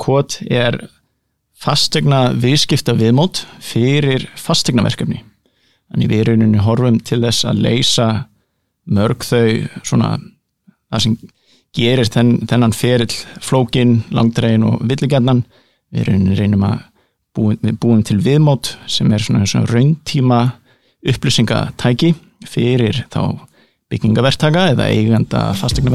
Kvot er fastegna viðskipta viðmót fyrir fastegna verkefni. Þannig við erum horfum til þess að leysa mörg þau svona það sem gerir þenn, þennan ferill flókin, langdregin og villigjarnan. Við reynum að búum, við búum til viðmót sem er svona, svona rauntíma upplýsingatæki fyrir þá byggingaverktaka eða eiganda fastegna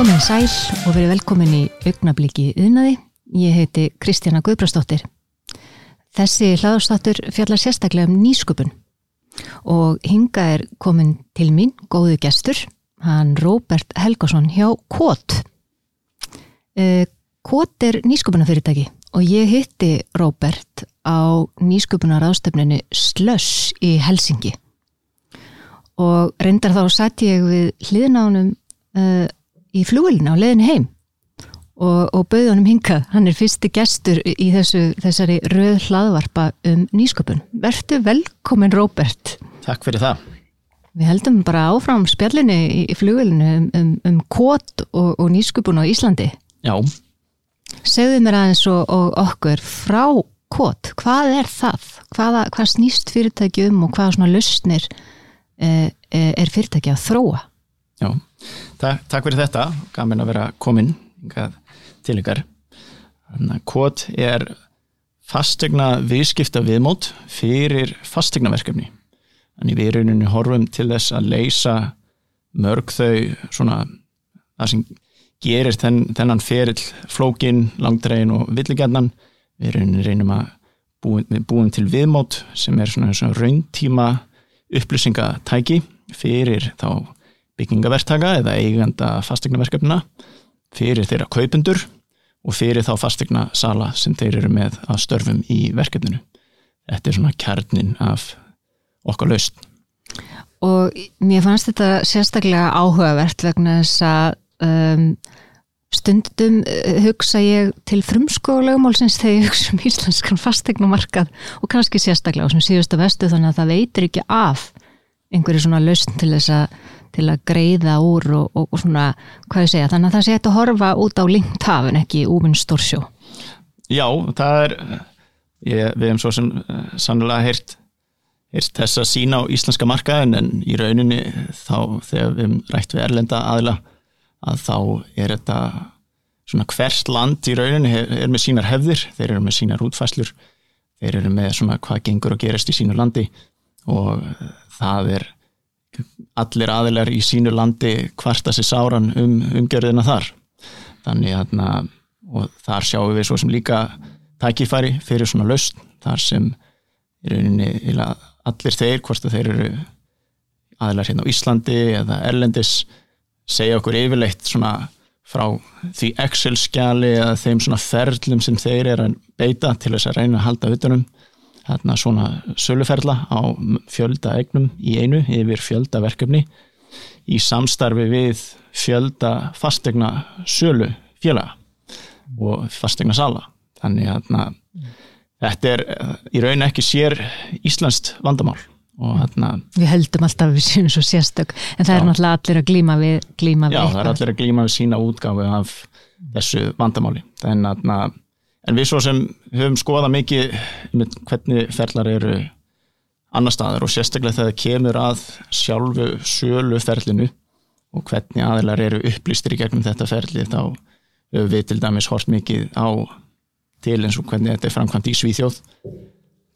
Komið sæl og verið velkomin í augnabliki yðnaði. Ég heiti Kristjana Guðbrastóttir. Þessi hlaðarstáttur fjallar sérstaklega um nýsköpun og hinga er komin til mín góðu gestur, hann Róbert Helgason hjá Kvot. Kvot er nýsköpunafyrirtæki og ég hitti Róbert á nýsköpunar ástöfninu Slöss í Helsingi og reyndar þá satt ég við hliðnánum uh, í flúilina á leðin heim og, og bauð honum hingað. Hann er fyrsti gestur í þessu, þessari röð hlaðvarpa um nýsköpun. Vertu velkomin Róbert. Takk fyrir það. Við heldum bara áfram spjallinni í, í flúilinu um, um, um kót og, og nýsköpun á Íslandi. Já. Segðu mér aðeins og, og okkur frá kót. Hvað er það? Hvaða, hvað snýst fyrirtæki um og hvaða svona lausnir eh, eh er fyrirtæki að þróa? Já. Takk, takk fyrir þetta, gaman að vera komin til ykkar. Kvot er fastegna viðskipta viðmót fyrir fastegna verkefni. Þannig við erum horfum til þess að leysa mörg þau svona það sem gerir þenn, þennan ferill flókin, langdregin og villigjarnan. Við reynum að búum, búum til viðmót sem er svona, svona rauntíma upplýsingatæki fyrir þá byggingaverktaka eða eiganda fastegnaverkefna fyrir þeirra kaupundur og fyrir þá fastegna sala sem þeir eru með að störfum í verkefninu. Þetta er svona kjarnin af okkar laust. Og mér fannst þetta sérstaklega áhugavert vegna þess að um, stundum uh, hugsa ég til frumskólaugmálsins þegar ég hugsa um íslenskan fastegnumarkað og kannski sérstaklega á sem síðustu vestu þannig að það veitir ekki af einhverju svona lausn til þess að til að greiða úr og, og, og svona, hvað ég segja, þannig að það sé að horfa út á lingtafn, ekki úminn stórsjó. Já, það er, ég, við hefum svo sem uh, sannlega heyrt, heyrt þess að sína á íslenska markaðin en í rauninni þá þegar við hefum rætt við erlenda aðila að þá er þetta svona hvert land í rauninni er, er með sínar hefðir, þeir eru með sínar útfæslur, þeir eru með svona hvað gengur og gerist í sínu landi og það er allir aðilar í sínu landi kvarta sér sáran um umgjörðina þar. Þannig að og þar sjáum við svo sem líka tækifæri fyrir svona laust þar sem er rauninni allir þeir, hvort að þeir eru aðilar hérna á Íslandi eða Erlendis segja okkur yfirleitt svona frá því Excel-skjali eða þeim svona ferlum sem þeir eru að beita til þess að reyna að halda utanum þarna svona söluferla á fjölda egnum í einu yfir fjölda verkefni í samstarfi við fjölda fastegna sölu fjöla og fastegna sala. Þannig að þarna, þetta er í raun ekki sér Íslandst vandamál Þarna, við heldum alltaf við sínum svo sérstök en það já. er náttúrulega allir að glíma við, glíma við Já, það er allir að glíma við sína útgáfi af þessu vandamáli. Þannig að en við svo sem höfum skoðað mikið hvernig ferlar eru annar staðar og sérstaklega þegar það kemur að sjálfu söluferlinu og hvernig aðeinar eru upplýstir í gegnum þetta ferli þá höfum við til dæmis hort mikið á til eins og hvernig þetta er framkvæmt í Svíþjóð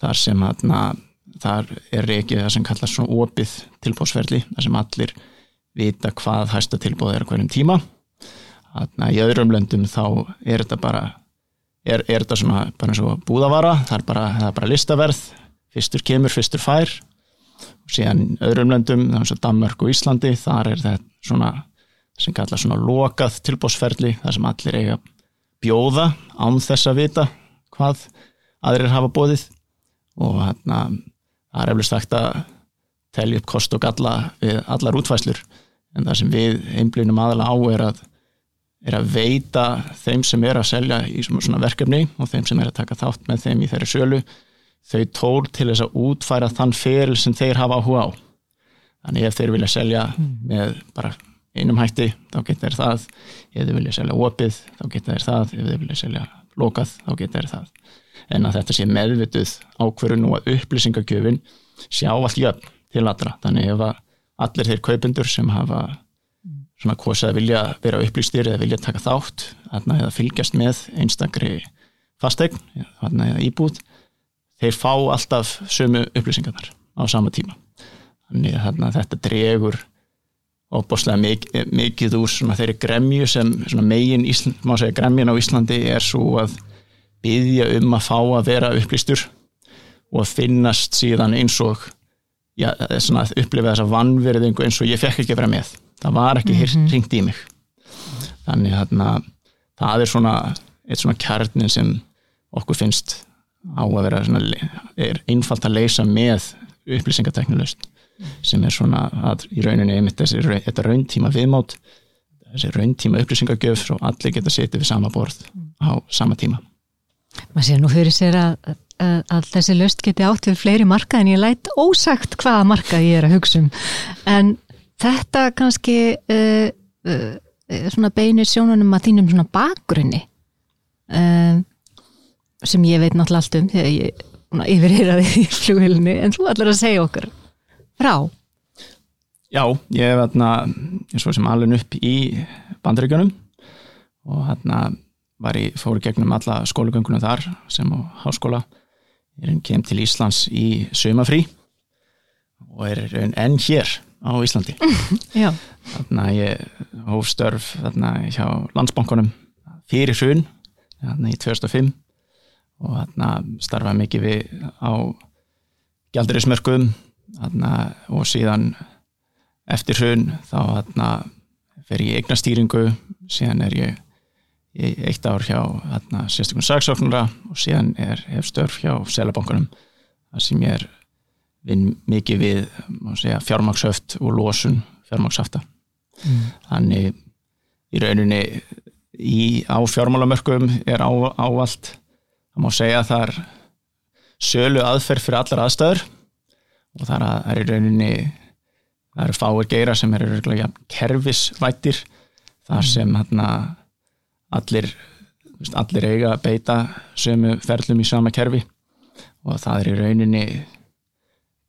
þar sem aðna þar er ekki það sem kallast svona opið tilbóðsferli þar sem allir vita hvað hægsta tilbóð er hverjum tíma. Aðna í öðrum löndum þá er þetta bara er, er þetta svona bara eins og búðavara, það er bara, það er bara listaverð, fyrstur kemur, fyrstur fær. Og síðan öðrum löndum, þannig að Danmark og Íslandi, þar er þetta svona sem kallar svona lokað tilbósferli, þar sem allir eiga bjóða án þess að vita hvað aðrir hafa bóðið og þarna það er eflust hægt að telja upp kost og galla við allar útfæslur en það sem við einblýnum aðalega á er að er að veita þeim sem er að selja í svona verkefni og þeim sem er að taka þátt með þeim í þeirri sölu þau tól til þess að útfæra þann feril sem þeir hafa áhuga á. Þannig ef þeir vilja selja með bara einum hætti þá geta þeir það. Ef þeir vilja selja opið þá geta þeir það. Ef þeir vilja selja lokað þá geta þeir það. En að þetta sé meðvituð ákverðun og að upplýsingagjöfin sjá allt jöfn til allra. Þannig ef að allir þeir kaupendur sem hafa svona kosið að vilja vera upplýstir eða vilja taka þátt eða fylgjast með einstakri fastegn eða íbúð þeir fá alltaf sömu upplýsingarnar á sama tíma. Þannig að þetta dregur óbúslega mikið, mikið úr þeirri gremju sem megin segja gremjun á Íslandi er svo að byggja um að fá að vera upplýstur og að finnast síðan eins og já, svona, upplifa þessa vannverðingu eins og ég fekk ekki að vera með það var ekki mm -hmm. ringt í mig. Þannig að það er svona eitt svona kjarnin sem okkur finnst á að vera svona, er einfalt að leysa með upplýsingateknilust sem er svona að í rauninni einmitt þessi, rauntíma viðmátt þessi rauntíma upplýsingagjöf og allir geta setið við sama borð á sama tíma. Maður sé nú fyrir sér að, að, að þessi löst geti átt við fleiri marka en ég læt ósagt hvaða marka ég er að hugsa um. En þetta kannski uh, uh, svona beinir sjónunum að þínum svona bakgrunni uh, sem ég veit náttúrulega allt um þegar ég yfirhýraði í flugilinu en þú ætlar að segja okkur frá. Já, ég hef hérna eins og sem alveg upp í bandaríkjunum og hérna var ég fóru gegnum alla skólagöngunum þar sem á háskóla. Ég er kem til Íslands í sömafrí og er enn hér á Íslandi. Þannig að ég hófstörf þarna hjá landsbankunum fyrir hrun í 2005 og þarna starfaði mikið við á gældurismörkum og síðan eftir hrun þá fer ég eignastýringu síðan er ég eitt ár hjá sérstaklega sagsóknara og síðan er hef störf hjá selabankunum sem ég er vinn mikið við segja, fjármaksöft og losun fjármaksafta mm. þannig í rauninni í, á fjármálamörkum er á, ávalt það má segja að það er sölu aðferð fyrir allar aðstöður og það er í rauninni það eru fáir geira sem eru kerfisvættir þar mm. sem hérna allir, allir eiga að beita sömu ferlum í sama kerfi og það er í rauninni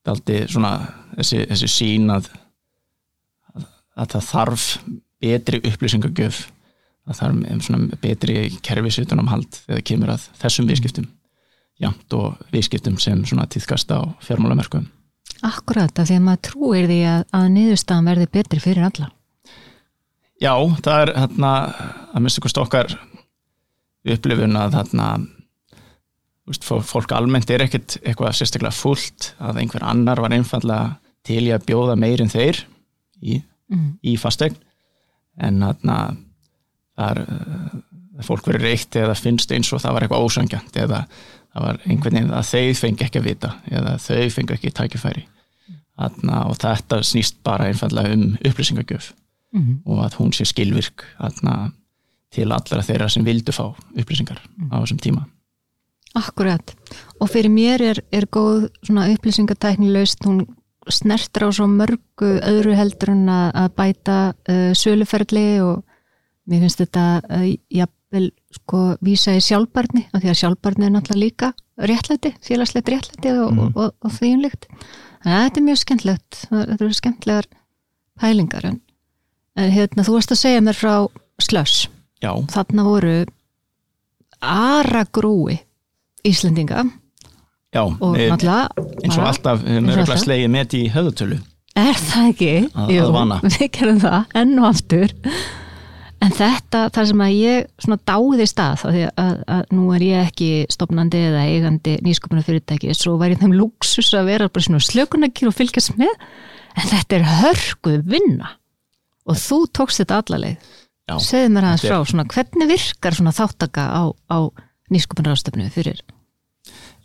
daldi svona þessi, þessi sín að, að, að það þarf betri upplýsingagjöf að það er svona betri kerfisutunum hald þegar kemur að þessum viðskiptum jamt og viðskiptum sem svona týðkast á fjármálamerkum Akkurat, af því að maður trúir því að, að niðurstaðan verði betri fyrir alla. Já, það er hérna að mista ykkur stokkar upplifun að hérna veist, fólk almennt er ekkert eitthvað sérstaklega fullt að einhver annar var einfallega til í að bjóða meirinn þeir í, mm. í fastegn en hérna það er fólk verið reykt eða finnst eins og það var eitthvað ósangjant eða það var einhvern veginn að þau fengi ekki að vita eða þau fengi ekki tækifæri Þarna, og þetta snýst bara einfallega um upplýsingagjöf mm -hmm. og að hún sé skilvirk aðna, til allra þeirra sem vildu fá upplýsingar mm -hmm. á þessum tíma Akkurat. Og fyrir mér er, er góð upplýsingatækni laust, hún snertur á svo mörgu öðru heldur en að bæta uh, söluferðli og mér finnst þetta uh, jafnvel sko vísa í sjálfbarni af því að sjálfbarni er náttúrulega líka réttlæti, félagslegt réttlæti og, mm. og, og, og þýjumlíkt þannig að þetta er mjög skemmtlegt þetta eru skemmtlegar pælingar. En En hérna, þú varst að segja mér frá slöss. Þarna voru aragrúi Íslendinga. Já. Og náttúrulega. Eins og alltaf, alltaf slegið með í höðutölu. Er það ekki? Að, Jú, að. Við gerum það, enn og aftur. En þetta, þar sem að ég dáði stað, þá því að, að nú er ég ekki stopnandi eða eigandi nýsköpunar fyrirtæki, svo væri þeim luxus að vera bara svona slökunarkir og fylgjast með, en þetta er hörguð vinna og þú tókst þetta allaleg segðu mér aðeins frá, svona, hvernig virkar svona þáttaka á, á nýsköpunarástöfnu fyrir?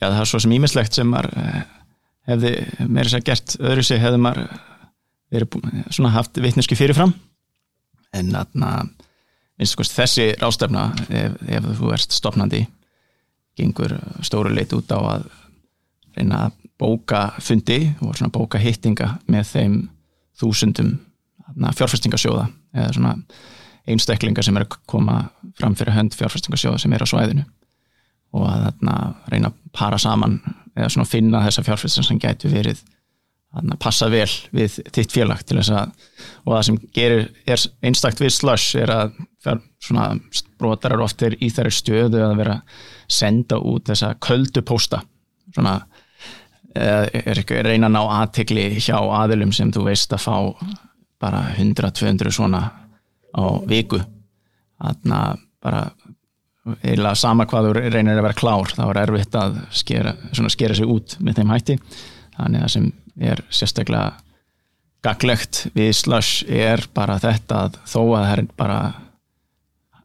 Já, það er svo sem ímislegt sem maður eh, hefði meira sér gert öðru sig hefði maður verið svona haft vitneski fyrirfram. En aðna þessi rástefna ef, ef þú ert stopnandi gengur stóru leit út á að reyna að bóka fundi og svona bóka hittinga með þeim þúsundum fjárfestingasjóða eða svona einstaklingar sem er að koma fram fyrir hönd fjárfestingasjóða sem er á svæðinu og að þarna, reyna að para saman eða svona finna þessa fjárfestingar sem gætu verið að passa vel við þitt félag til þess að og það sem gerir er einstakt við slush er að svona brotar eru oftir í þeirri stöðu að vera senda út þessa köldu posta svona er ekki reyna að ná aðtegli hjá aðilum sem þú veist að fá bara 100-200 svona á viku. Þannig að bara eða sama hvað þú reynir að vera klár þá er erfitt að skera, skera sig út með þeim hætti. Þannig að sem er sérstaklega gaglegt við slush er bara þetta að þó að það er bara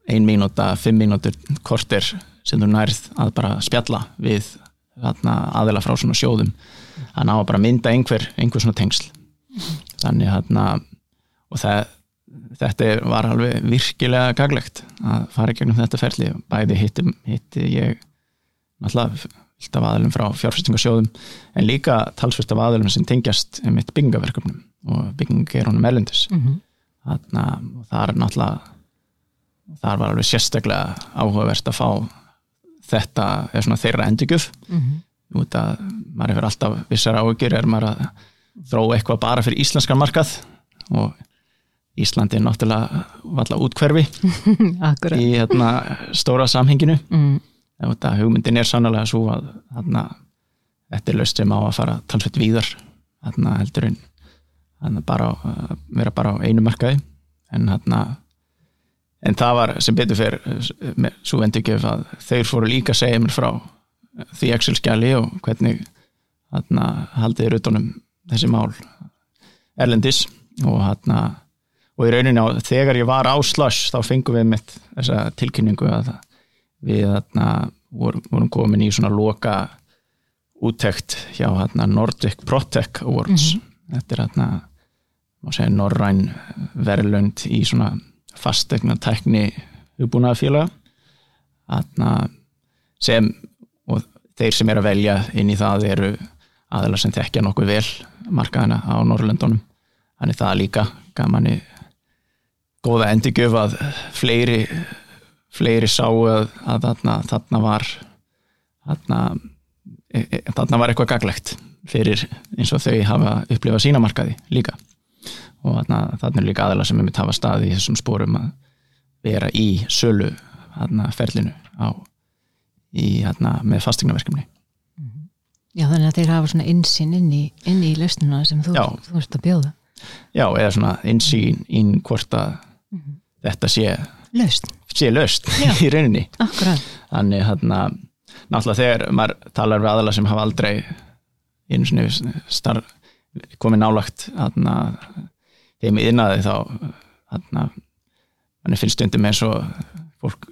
ein mínúta, fimm mínútur kortir sem þú nærð að bara spjalla við aðila frá svona sjóðum að ná að bara mynda einhver, einhver svona tengsl. Þannig að og það, þetta var alveg virkilega gaglegt að fara gegnum þetta ferli bæði hitti, hitti ég náttúrulega vilt af aðlum frá fjárfestingasjóðum en líka talsvist af aðlum sem tengjast mitt byggingaverkefnum og bygging er honum erlendis mm -hmm. þannig að það er náttúrulega það var alveg sérstaklega áhugavert að fá þetta eða svona þeirra endurgjöf mm -hmm. út að maður hefur alltaf vissar áhugir er maður að þróa eitthvað bara fyrir íslenskan markað og Íslandi er náttúrulega valla útkverfi í hérna, stóra samhenginu. Mm. Þetta hugmyndin er sannlega svo að þarna, þetta er löst sem á að fara talsveit víðar þarna heldur en bara, vera bara á einu markaði. En þarna en það var sem betur fyrr svo vendugjöf að þeir fóru líka að segja mér frá því Excel-skjali og hvernig þarna haldið rutunum þessi mál erlendis og þarna og í rauninni á þegar ég var á slush þá fengum við mitt þessa tilkynningu að við þarna vorum, vorum komin í svona loka úttekt hjá þarna Nordic Protec Awards. Mm -hmm. þetta er þarna segja Norræn verðlönd í svona fastegna tækni hugbúnaða félaga þarna sem og þeir sem er að velja inn í það eru aðeins sem tekja nokkuð vel markaðina á Norrlöndunum þannig það líka gaman í góða endigjöf að fleiri fleiri sáu að, að þarna, þarna var þarna, e, e, þarna var eitthvað gaglegt fyrir eins og þau hafa upplifað sínamarkaði líka og þarna, þarna er líka aðala sem er mitt hafa staði í þessum spórum að vera í sölu þarna, ferlinu á, í, þarna, með fastegnaverkefni mhm. Já þannig að þeir hafa svona insýn inn í, inn í lausnuna sem þú, þú ert að bjóða Já eða svona insýn inn hvort að. Þetta sé löst, sé löst í rauninni Akkurat. þannig hérna náttúrulega þegar maður talar við aðala sem hafa aldrei einu svona starf komið nálagt hérna þeim í innaði þá hérna manni finnst stundum eins og fólk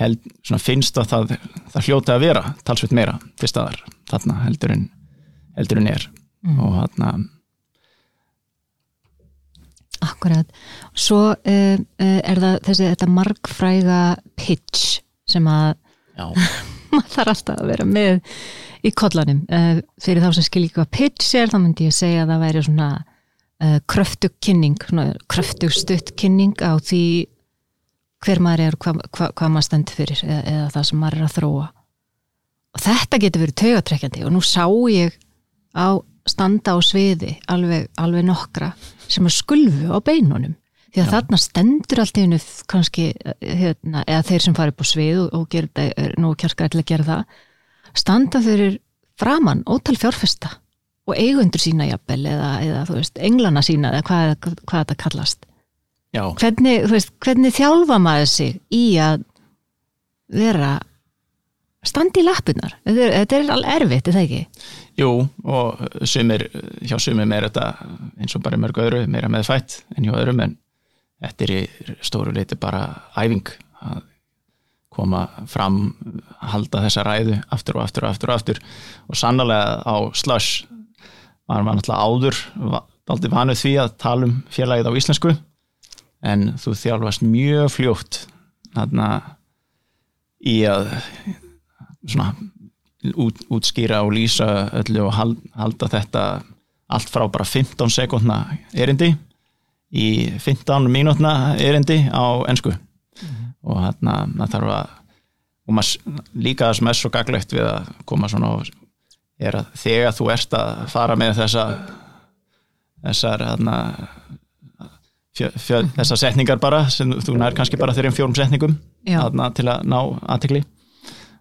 held, svona finnst að það, það hljóti að vera talsveit meira til staðar þarna heldur en heldur en er mm. og hérna Akkurat, svo uh, er það þessi þetta margfræga pitch sem að maður þarf alltaf að vera með í kollanum. Uh, fyrir þá sem skil ekki hvað pitch er þá myndi ég segja að það væri svona uh, kröftug kynning kröftug stutt kynning á því hver maður er hvað, hvað, hvað maður stendur fyrir eða, eða það sem maður er að þróa. Og þetta getur verið taugatrekkjandi og nú sá ég á standa á sviði alveg, alveg nokkra sem að skulfu á beinunum. Því að Já. þarna stendur allt í hennu kannski, hérna, eða þeir sem fari upp á svið og, og gera, nú kjarkar til að gera það standa fyrir framann ótal fjárfesta og eigundur sína jafnvel eða, eða þú veist, englana sína eða hvað, hvað þetta kallast. Hvernig, veist, hvernig þjálfa maður sig í að vera standi í lappunar, þetta er alveg erfitt, er það ekki? Jú, og sumir, hjá sumir er þetta eins og bara mörg öðru, meira með fætt en hjá öðrum, en þetta er í stóru leiti bara æfing að koma fram halda þessa ræðu aftur og aftur og aftur og aftur og sannlega á slush var maður náttúrulega áður aldrei vanuð því að tala um fjarlægið á íslensku en þú þjálfast mjög fljótt þarna í að svona út, útskýra og lýsa öllu og hald, halda þetta allt frá bara 15 sekundna erindi í 15 mínútna erindi á ennsku mm. og þarna það þarf að og maður líka það sem er svo gaglegt við að koma svona og er að þegar þú ert að fara með þessa þessar þarna fjö, fjö, þessar setningar bara sem þú nær kannski bara þeirri um fjórum setningum þarna til að ná aðtegli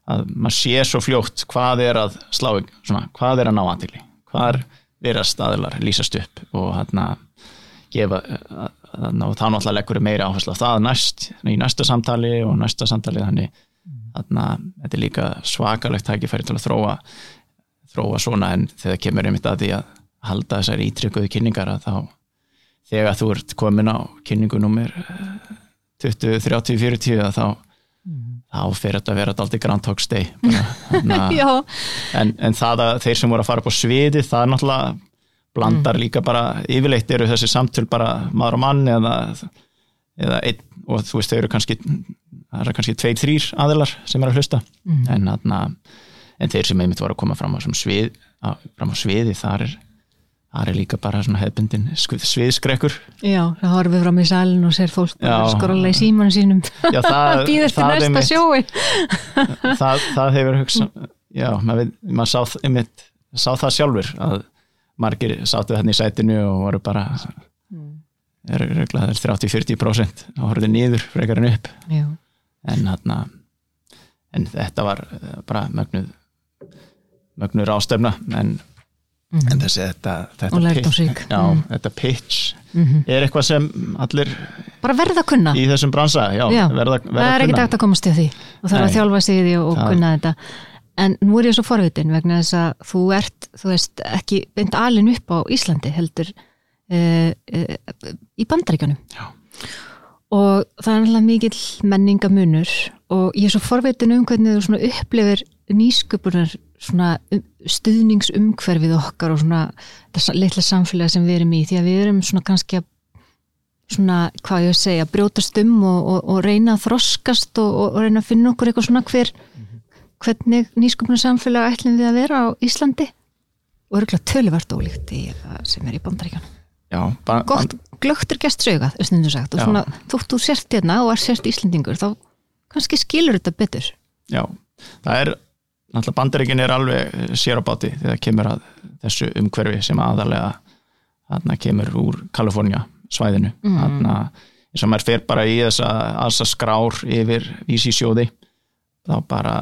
að maður sé svo fljótt hvað er að slá, svona, hvað er að ná aðtegli hvað er vera staðilar lýsast upp og þarna gefa og þá náttúrulega leggur meira áherslu á það næst í næsta samtali og næsta samtali þannig þarna þetta er líka svakalegt tækifæri til að þróa þróa svona en þegar kemur einmitt að því að halda þessari ítrykkuðu kynningar að þá þegar þú ert komin á kynningunumir 20, 30, 40 að þá mm. Þá fyrir þetta að vera alltaf Groundhog Day en, en það að þeir sem voru að fara på sviði það er náttúrulega blandar mm. líka bara yfirleitt eru þessi samtöl bara maður og mann eða, eða einn og þú veist þau eru kannski það eru kannski tveir, þrýr aðilar sem er að hlusta mm. en þarna en þeir sem einmitt var að koma fram á, svið, á, fram á sviði þar er, þar er líka bara hefbundin sviðskrekkur. Já, það horfið fram í salin og sér fólk skróla í símanu sínum. Já, það býður til næsta sjói það, það hefur hugsað já, maður, sá, sá það sjálfur að margir sáttu þarna í sætinu og voru bara er, er, er 30-40% og horfið nýður frekar en upp. Já. en þarna en þetta var bara mögnuð mögnur ástöfna en, mm -hmm. en þessi þetta þetta pitch, já, mm. þetta pitch mm -hmm. er eitthvað sem allir bara verða að kunna. í þessum bransa já, já, verða, verða það er ekki dægt að komast til því. Og það er að þjálfa sig í því og, og kunna þetta. En nú er ég svo forvitin vegna þess að þú ert þú veist ekki beint alin upp á Íslandi heldur uh, uh, í bandaríkanum já. Og það er náttúrulega mikil menningamunur og ég er svo forveitin um hvernig þú upplifir nýsköpunar um, stuðningsumhverfið okkar og svona þetta litla samfélagi sem við erum í því að við erum svona kannski að svona, hvað ég að segja, brjótast um og, og, og reyna að þroskast og, og reyna að finna okkur eitthvað svona hver hvernig nýsköpunar samfélagi ætlum við að vera á Íslandi. Og örgulega töluvert ólíkt í, sem er í bandaríkjanum Já, gott glögtur gest sögað og svona, þótt þú sért hérna og er sért Íslandingur þá kannski skilur þetta betur. Já, það er náttúrulega bandaríkin er alveg sér á báti þegar kemur að þessu umhverfi sem aðalega þarna kemur úr Kalifornia svæðinu. Mm. þarna eins og maður fer bara í þessa alsa skrár yfir vísi sjóði þá bara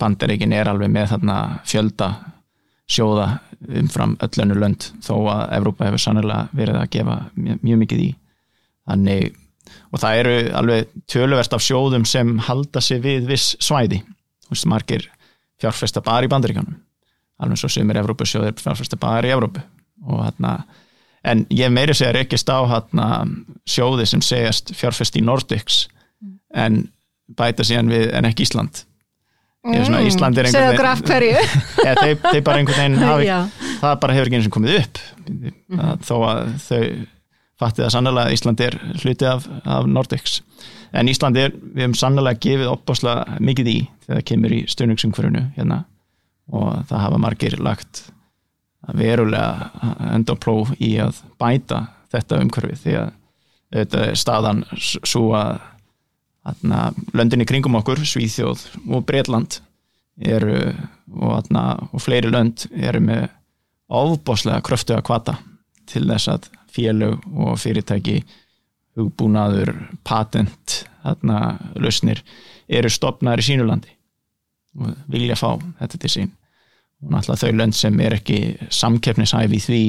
bandaríkin er alveg með þarna fjölda sjóða umfram öllönu lönd þó að Evrópa hefur sannlega verið að gefa mjög, mjög mikið í. Þannig og það eru alveg tölverst af sjóðum sem halda sig við viss svæði. Þú veist margir fjárfesta bara í bandaríkanum alveg svo sem er Evrópusjóðir fjárfesta bara í Evrópu. Og hérna en ég meiri segja rekist á hérna sjóði sem segjast fjárfest í Nordics en bæta síðan við en ekki Ísland. Mm, Ísland er einhvern veginn þeir, bara einhvern veginn hafi, það bara hefur ekki eins og komið upp. Mm. þó að þau fattið að sannlega Ísland er hluti af, af Nordics. En Ísland er, við hefum sannlega gefið opbáslega mikið í þegar það kemur í stjórnungsumhverfunu hérna. Og það hafa margir lagt verulega endopló í að bæta þetta umhverfi því að þetta er staðan svo að atna, löndinni kringum okkur, Svíþjóð og Breitland eru og, atna, og fleiri lönd eru með ofbáslega kröftu að kvata til þess að félög og fyrirtæki hugbúnaður, patent þarna lausnir eru stopnaður í sínulandi og vilja fá þetta til sín. Og náttúrulega þau lönd sem er ekki samkeppnishæfi því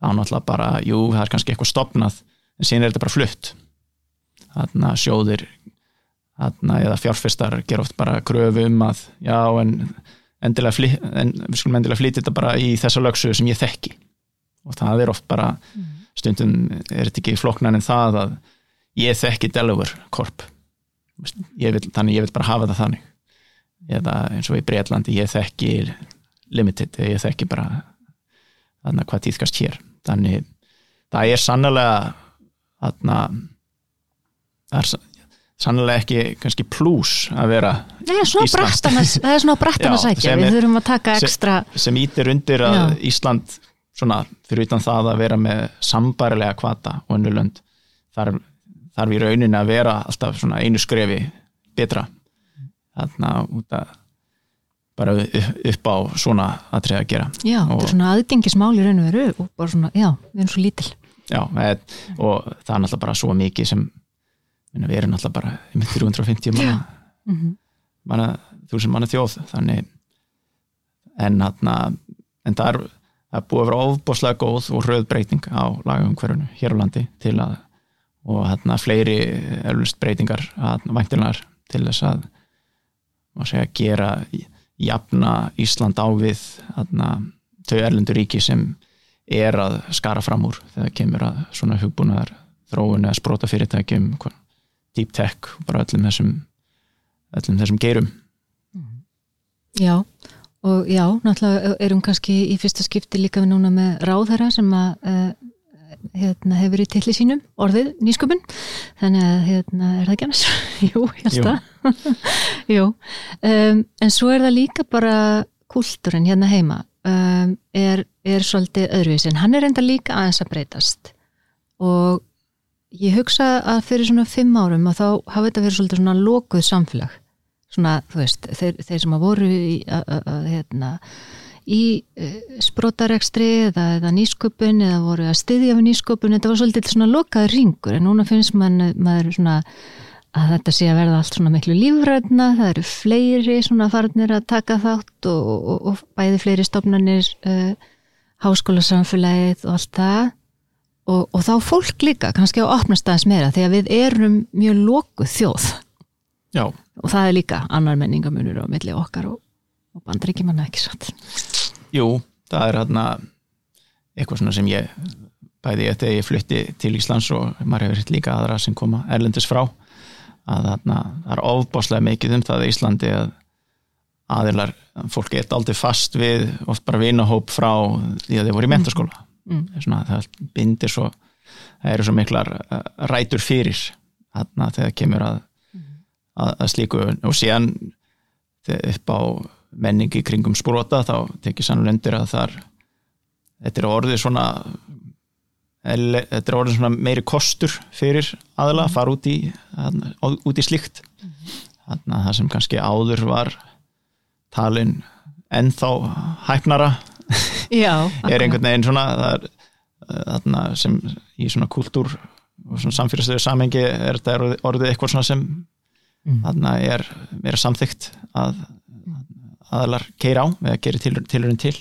þá náttúrulega bara, jú, það er kannski eitthvað stopnað en síðan er þetta bara flutt. Þarna sjóðir þarna eða fjárfestar ger oft bara kröfu um að já en endilega en, við skulum endilega flytja þetta bara í þessa lögsu sem ég þekki og það er oft bara mm stundum er þetta ekki floknan en það að ég þekki Delaware Corp. Ég vil, þannig ég vil bara hafa það þannig. Eða eins og í Breitlandi ég þekki Limited ég þekki bara þannig hvað týðkast hér. Þannig það er sannlega þarna það er, sannlega ekki kannski pluss að vera Það er svona brattan að, er að sækja, sem við þurfum að taka sem- ekstra, sem ítir undir að Já. Ísland svona fyrir utan það að vera með sambarilega kvata og önnu lönd þarf, þarf í rauninni að vera alltaf svona einu skrefi betra. Þarna út að bara upp- á svona atrið að gera. Já, Og- þetta er svona aðgengismál í raun og veru og bara svona, já, við erum svo lítil. Já, eð, og það er náttúrulega bara svo mikið sem við erum náttúrulega bara einmitt 350 manna, Mm manna þúsund manna þjóð þannig en, hana, en það er, það er búið að vera ofbáslega góð og hröð breyting á lagumhverfunu hér á landi til að og hérna fleiri eflust breytingar væntilegar til þess að segja gera jafna Ísland á við hérna, þau erlendur ríki sem er að skara fram úr þegar kemur að svona hugbúnaðar þróun eða sprota fyrirtækjum deep tech, bara öllum þessum öllum þessum geirum. Já, og já, náttúrulega erum kannski í fyrsta skipti líka við núna með ráðherra sem að uh, hérna, hefur í tilli sínum orðið nýsköpun. Þannig að hérna, er það ekki annars? Jú, ég held Jú. það. Jú, um, en svo er það líka bara kúltúrin hérna heima. Um, er, er svolítið öðruvís en hann er enda líka aðeins að breytast. Og ég hugsa að fyrir svona fimm árum að þá hafa þetta verið svolítið svona lokuð samfélag svona, þú veist, þeir, þeir sem að voru í, hérna, í uh, sprotarekstri eða, eða nýsköpun eða voru að styðja við nýsköpun, þetta var svolítið svona lokaður ringur en núna finnst man, maður svona að þetta sé að verða allt svona miklu lífræðna, það eru fleiri svona farnir að taka þátt og, og, og bæði fleiri stofnanir uh, háskólasamfélagið og allt það. Og, og þá fólk líka kannski á opnast aðeins meira því að við erum mjög lokuð þjóð Já, og það er líka annar menningamunur á milli okkar og, og bandreikimanna ekki satt? Jú, það er hérna eitthvað svona sem ég bæði eftir að ég flutti til Íslands og maður hefur hitt líka aðra sem koma erlendis frá að þarna, það er ofbáslega mikið um það í Íslandi að aðilar, fólk er aldrei fast við oft bara vinahóp frá því að þau voru í mentaskóla Mm. svona, það bindir svo það eru svo miklar uh, rætur fyrir þarna þegar kemur að, að, að slíku. Og síðan upp á menningi kringum sprota þá tekið sannlega undir að þar þetta er orðið svona þetta er orðið svona meiri kostur fyrir aðla að fara út í út í slíkt. Þannig að það sem kannski áður var talin ennþá hæfnara Já, er einhvern veginn svona er, þarna sem í svona kultúr og svona samfélagslega samhengi er þetta orðið eitthvað svona sem Mm. þarna er meira samþygt að aðalar keira á eða til, tilurinn til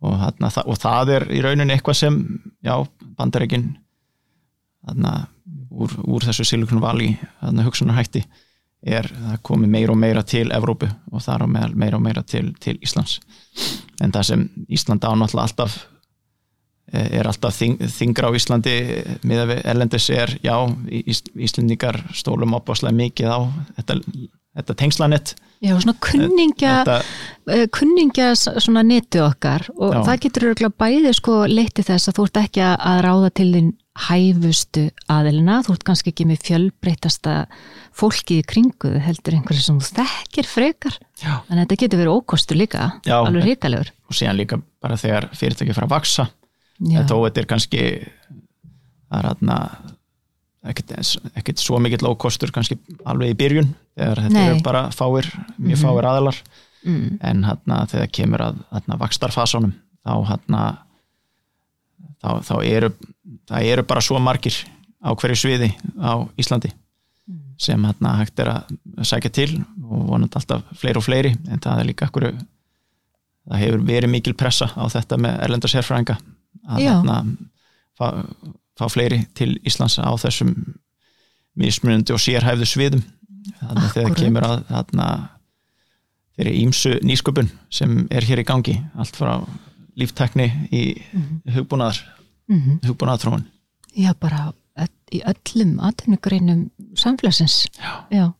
og, þarna, og það er í rauninni eitthvað sem já, bandarækin þarna úr, úr þessu Silicon Valley hugsunarhætti er það komið meira og meira til Evrópu og þar á meira og meira til, til Íslands en það sem Ísland á náttúrulega alltaf er alltaf þing, þingra á Íslandi miða við erlendis er já, Ís, Íslendingar stólum opaslega mikið á þetta, þetta tengslanett Já, svona kunningja þetta, eh, kunningja svona netu okkar og Já. það getur örgulega bæði sko leiti þess að þú ert ekki að- ráða til þín hæfustu aðilina, þú ert kannski ekki með fjölbreytasta fólkið í kringu þig, heldur einhverju sem þú þekkir frekar, já, en þetta getur verið ókostur líka, Já. alveg ríkalegur og síðan líka bara þegar fyrirtæki fara að vaksa Já, þó þetta er kannski það er aðna ekkert, svo mikill ókostur kannski alveg í byrjun þegar þetta eru bara fáir, mjög fáir aðilar. Mm, en hérna þegar kemur að hérna, vakstarfasunum þá hérna þá, þá eru eru bara svo margir á hverju sviði á Íslandi sem hérna hægt er að sækja til og vonandi alltaf fleiri og fleiri en það er líka akkur það hefur verið mikil pressa á þetta með erlenda sérfræðinga að Já. hérna fá, fá fleiri til Íslands á þessum mismunandi og sérhæfðu sviðum þannig að þegar kemur að þeirri ímsu nýsköpun sem er hér í gangi allt frá líftekni í hugbúnaðar mm hugbúnaðarþróun Já, bara í öllum atvinnugreinum samfélagsins. Já.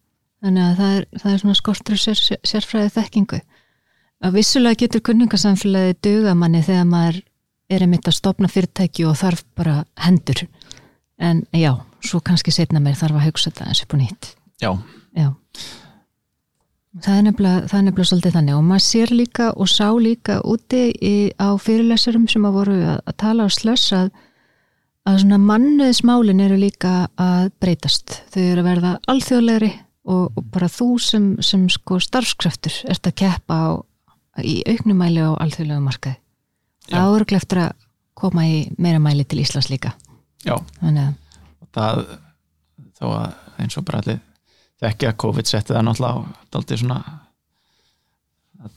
Þannig að það er, það er svona skortur sér, sér, sérfræði þekkingu. Að vissulega getur kunningasamfélagi duga manni þegar maður er einmitt að stopna fyrirtæki og þarf bara hendur. en já, svo kannski setna mér þarf að hugsa þetta eins og nýtt Já, Já. Það er, nefnilega, það nefnilega svolítið þannig og maður sér líka og sá líka úti í, á fyrirlesurum sem að voru að, að tala á slöss að, að svona mannuðismálin eru líka að breytast. Þau eru að verða alþjóðlegri og, og bara þú sem, sem sko starfskraftur ert að keppa á, í auknumæli á alþjóðlegu markaði. Það eru eftir að koma í meira mæli til Íslands líka. já, það þó að eins og bara allir þekki að COVID setti það náttúrulega á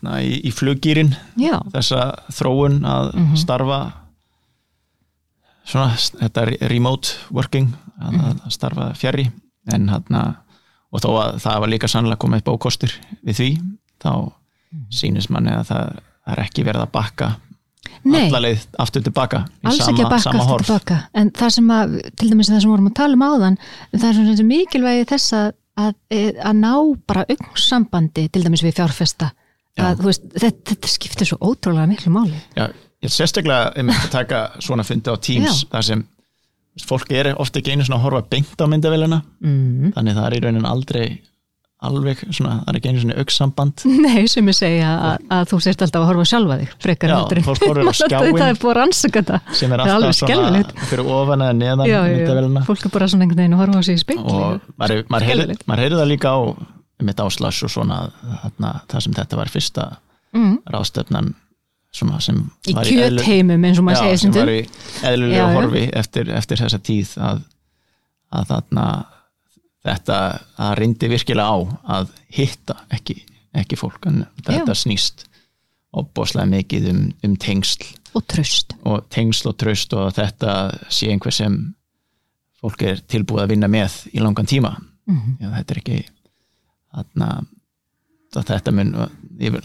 svona í, í fluggýrin þessa þróun að Mhm. starfa svona þetta er remote working að, Mhm. að starfa fjari en hann og þó að það var líka sannlega komið bókostur við því þá Mhm. sýnist manni að það er ekki verið að bakka nei. alla leið aftur tilbaka alls sama, ekki sama aftur tilbaka en það sem að, til dæmis það sem vorum að tala um áðan það er svona mikilvægi þess að, að, að ná bara augnsambandi til dæmis við fjárfesta Já. að, veist, þetta, þetta skiptir svo ótrúlega miklu máli Já, ég er sérstaklega að taka svona fundi á Teams Já. þar sem veist, fólk er ofta ekki einu svona að horfa beint á myndavélina mm. þannig það er í raunin aldrei alveg svona, það er ekki einu svona augnsamband Nei, sem ég segja að, að þú sért alltaf að horfa sjálfa þig frekar Já, heldur fólk horfir á skjáinn. það er búið að rannsaka þetta? sem er alltaf svona fyrir ofan eða neðan já, já, fólk er bara svona einhvern veginn að horfa á sig í speikli og maður, maður, maður heyrir það líka á mitt áslags og svona þarna, það sem þetta var fyrsta mm. ráðstöfnan svona, sem í var eðlu- kjötheimum eins og maður segir sem var í eðlulegu horfi eftir, eftir þessa tíð að, að þarna þetta að reyndi virkilega á að hitta ekki, ekki fólk en þetta snýst opbóslega mikið um, um tengsl. Og tröst og tengsl og tröst og þetta sé einhver sem fólk er tilbúið að vinna með í langan tíma. Mm. Já, þetta er ekki þarna þetta mun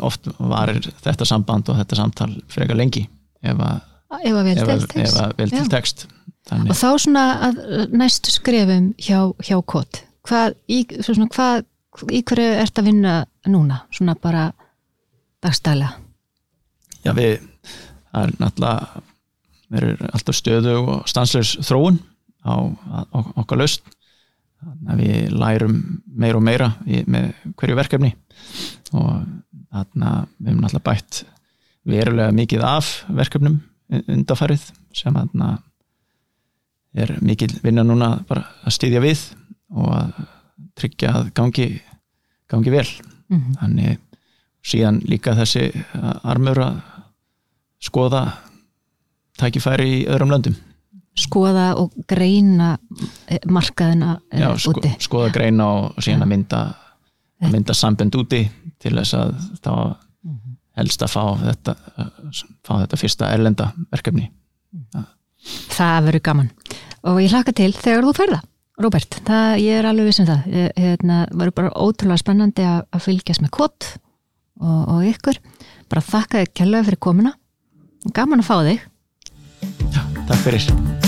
oft varir þetta samband og þetta samtal frekar lengi ef að, ef að vel til tekst. vel til Já. text þannig, og þá svona að næstu skrefum hjá, hjá kott hvað, í, svo svona, hvað, í hverju ert að vinna núna, svona bara dagstælega. Já við það er náttúrulega við erum alltaf stöðu og stanslaus þróun á, á okkar laust þannig að við lærum meira og meira í, með hverju verkefni. Og þarna við erum náttúrulega bætt verulega mikið af verkefnum undarfærið sem þarna er mikil vinna núna bara að styðja við og að tryggja að gangi, gangi vel. Mm -hmm. þannig síðan líka þessi armur að skoða tækifæri í öðrum löndum. Skoða og greina eh, markaðina eh, Já, sko, skoða greina og síðan að mynda að mynda sambend úti til þess að þá helst að fá þetta fá þetta fyrsta erlenda verkefni. Það verður gaman. Og ég hlaka til þegar þú ferða Róbert, það, ég er alveg vissum það. Ég, hérna, verður bara ótrúlega spennandi að, að fylgjast með kvot og, og ykkur. Bara þakka þér kjærlega fyrir komuna. Gaman að fá þig. Takk fyrir